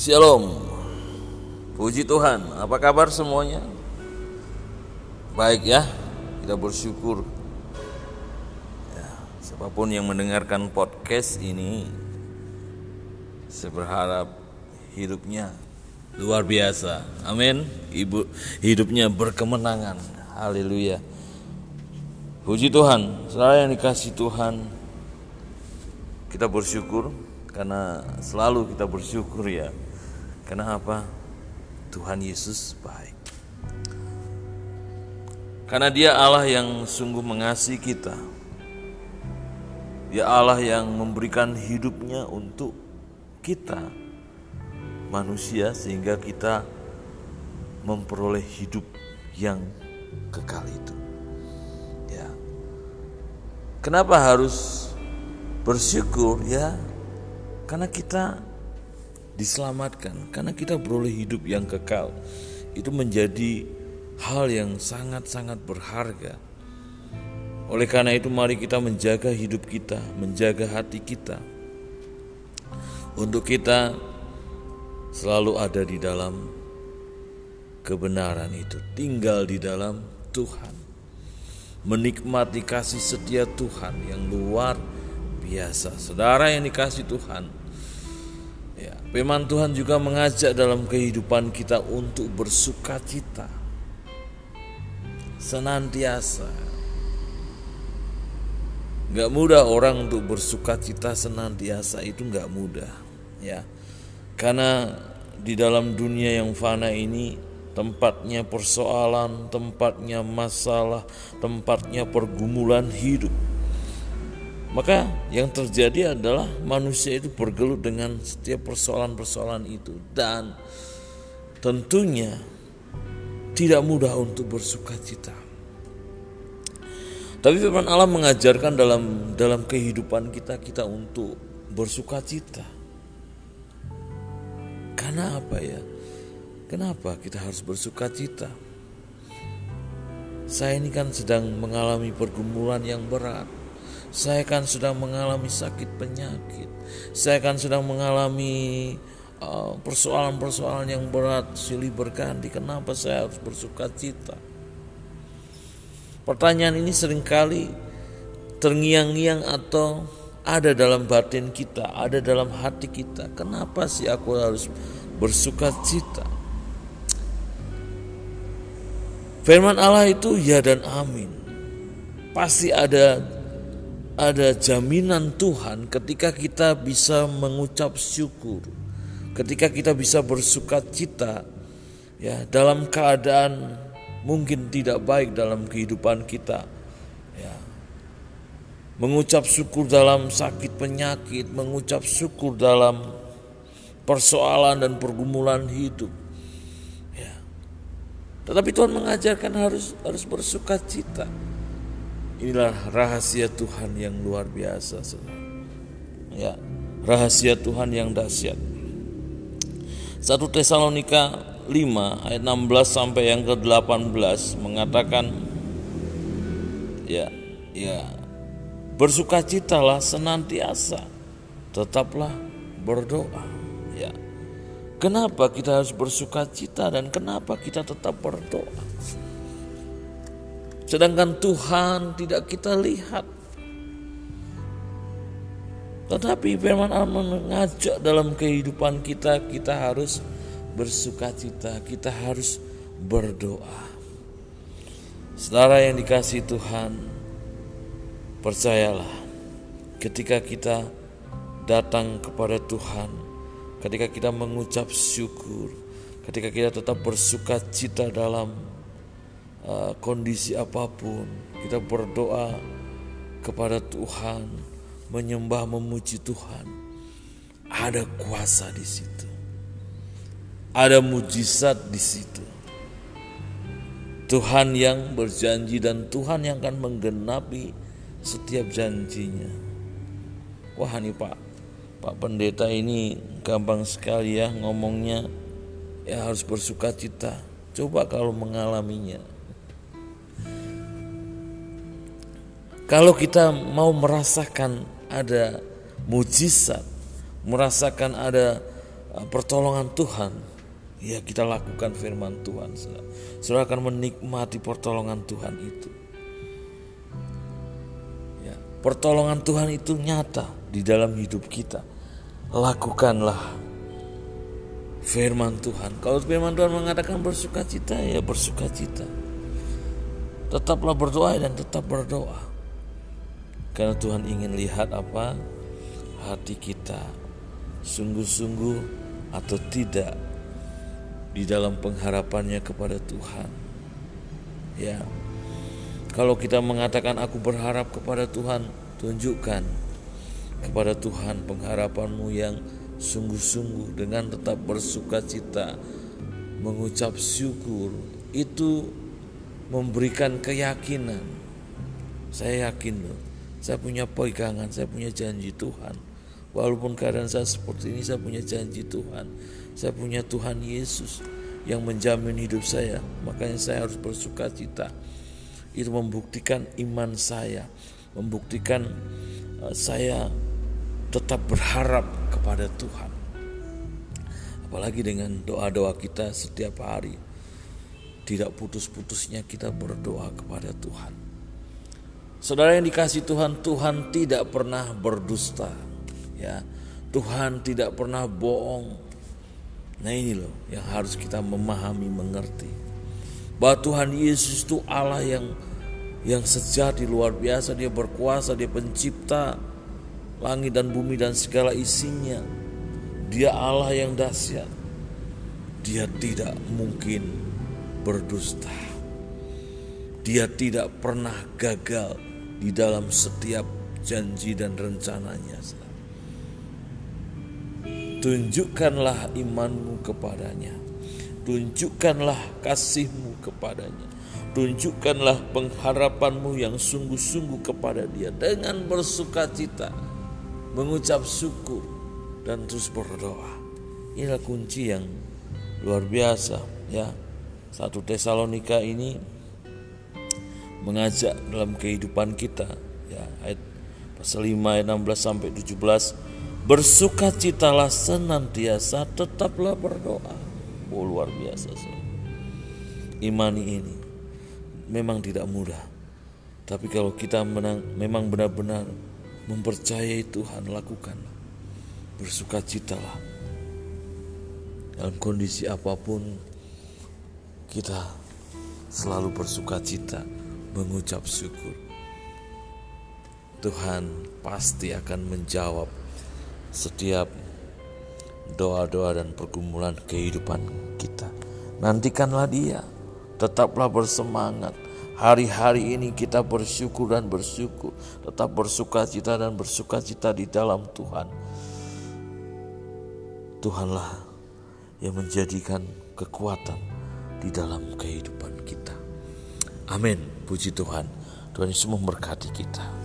Shalom. Puji Tuhan. Apa kabar semuanya? Baik ya. Kita bersyukur. Ya, siapa pun yang mendengarkan podcast ini saya berharap hidupnya luar biasa. Amin. Ibu hidupnya berkemenangan. Haleluya. Puji Tuhan, saya yang dikasih Tuhan, kita bersyukur karena selalu kita bersyukur ya. Karena apa? Tuhan Yesus baik. Karena Dia Allah yang sungguh mengasihi kita. Dia Allah yang memberikan hidupnya untuk kita manusia sehingga kita memperoleh hidup yang kekal itu. Ya. Kenapa harus bersyukur ya? Karena kita diselamatkan, karena kita beroleh hidup yang kekal. Itu menjadi hal yang sangat-sangat berharga. Oleh karena itu mari kita menjaga hidup kita, menjaga hati kita. Untuk kita selalu ada di dalam kebenaran itu, tinggal di dalam Tuhan. Menikmati kasih setia Tuhan yang luar biasa. Saudara yang dikasih Tuhan, ya, firman Tuhan juga mengajak dalam kehidupan kita untuk bersuka cita. Senantiasa. Gak mudah orang untuk bersuka cita senantiasa itu gak mudah, ya. Karena di dalam dunia yang fana ini tempatnya persoalan, tempatnya masalah, tempatnya pergumulan hidup. Maka yang terjadi adalah manusia itu bergelut dengan setiap persoalan-persoalan itu dan tentunya tidak mudah untuk bersuka cita. Tapi firman Allah mengajarkan dalam dalam kehidupan kita kita untuk bersuka cita. Karena apa ya? Kenapa kita harus bersuka cita? Saya ini kan sedang mengalami pergumulan yang berat. Saya kan sedang mengalami sakit penyakit. Saya kan sedang mengalami persoalan-persoalan uh, yang berat silih berganti. Kenapa saya harus bersuka cita? Pertanyaan ini sering kali terngiang-ngiang atau ada dalam batin kita, ada dalam hati kita. Kenapa sih aku harus bersuka cita? Firman Allah itu ya dan amin. Pasti ada ada jaminan Tuhan ketika kita bisa mengucap syukur, ketika kita bisa bersuka cita ya dalam keadaan mungkin tidak baik dalam kehidupan kita. Ya. Mengucap syukur dalam sakit penyakit, mengucap syukur dalam persoalan dan pergumulan hidup. Ya. Tetapi Tuhan mengajarkan harus harus bersuka cita. Inilah rahasia Tuhan yang luar biasa. Ya, rahasia Tuhan yang dahsyat. 1 Tesalonika 5 ayat 16 sampai yang ke-18 mengatakan ya, ya bersukacitalah senantiasa, tetaplah berdoa. Ya. Kenapa kita harus bersukacita dan kenapa kita tetap berdoa? Sedangkan Tuhan tidak kita lihat. Tetapi firman Allah mengajak dalam kehidupan kita, kita harus bersuka cita, kita harus berdoa. Saudara yang dikasih Tuhan, percayalah ketika kita datang kepada Tuhan, ketika kita mengucap syukur, ketika kita tetap bersuka cita dalam uh, kondisi apa pun, kita berdoa kepada Tuhan, menyembah memuji Tuhan. Ada kuasa di situ. Ada mujizat di situ. Tuhan yang berjanji dan Tuhan yang akan menggenapi setiap janjinya. Wah nih Pak, Pak Pendeta ini gampang sekali ya ngomongnya ya harus bersuka cita. Coba kalau mengalaminya. Kalau kita mau merasakan ada mujizat, merasakan ada uh, pertolongan Tuhan, ya kita lakukan firman Tuhan. Saudara akan menikmati pertolongan Tuhan itu. Ya, pertolongan Tuhan itu nyata di dalam hidup kita. Lakukanlah firman Tuhan. Kalau firman Tuhan mengatakan bersuka cita, ya bersuka cita. Tetaplah berdoa dan tetap berdoa. Karena Tuhan ingin lihat apa hati kita sungguh-sungguh atau tidak di dalam pengharapannya kepada Tuhan. Ya. Kalau kita mengatakan aku berharap kepada Tuhan, tunjukkan kepada Tuhan pengharapanmu yang sungguh-sungguh dengan tetap bersuka cita, mengucap syukur, itu memberikan keyakinan. Saya yakin loh, saya punya pegangan, saya punya janji Tuhan. Walaupun keadaan saya seperti ini, saya punya janji Tuhan. Saya punya Tuhan Yesus yang menjamin hidup saya. Makanya saya harus bersuka cita. Itu membuktikan iman saya, membuktikan uh, saya tetap berharap kepada Tuhan. Apalagi dengan doa-doa kita setiap hari tidak putus-putusnya kita berdoa kepada Tuhan. Saudara yang dikasih Tuhan, Tuhan tidak pernah berdusta. Ya, Tuhan tidak pernah bohong. Nah ini loh yang harus kita memahami, mengerti. Bahwa Tuhan Yesus itu Allah yang yang sejati luar biasa. Dia berkuasa, dia pencipta langit dan bumi dan segala isinya. Dia Allah yang dahsyat. Dia tidak mungkin berdusta. Dia tidak pernah gagal di dalam setiap janji dan rencananya. Tunjukkanlah imanmu kepadanya. Tunjukkanlah kasihmu kepadanya. Tunjukkanlah pengharapanmu yang sungguh-sungguh kepada dia dengan bersuka cita, mengucap syukur dan terus berdoa. Inilah kunci yang luar biasa ya satu Tesalonika ini mengajak dalam kehidupan kita ya ayat pasal 5 ayat 16 sampai 17 bersukacitalah senantiasa tetaplah berdoa. Oh luar biasa so. imani ini memang tidak mudah. Tapi kalau kita menang, memang benar-benar mempercayai Tuhan lakukanlah. Bersukacitalah dalam kondisi apa pun kita selalu bersuka cita mengucap syukur. Tuhan pasti akan menjawab setiap doa-doa dan pergumulan kehidupan kita. Nantikanlah Dia, tetaplah bersemangat. Hari-hari ini kita bersyukur dan bersyukur, tetap bersuka cita dan bersuka cita di dalam Tuhan. Tuhanlah yang menjadikan kekuatan di dalam kehidupan kita. Amin. Puji Tuhan. Tuhan Yesus memberkati kita.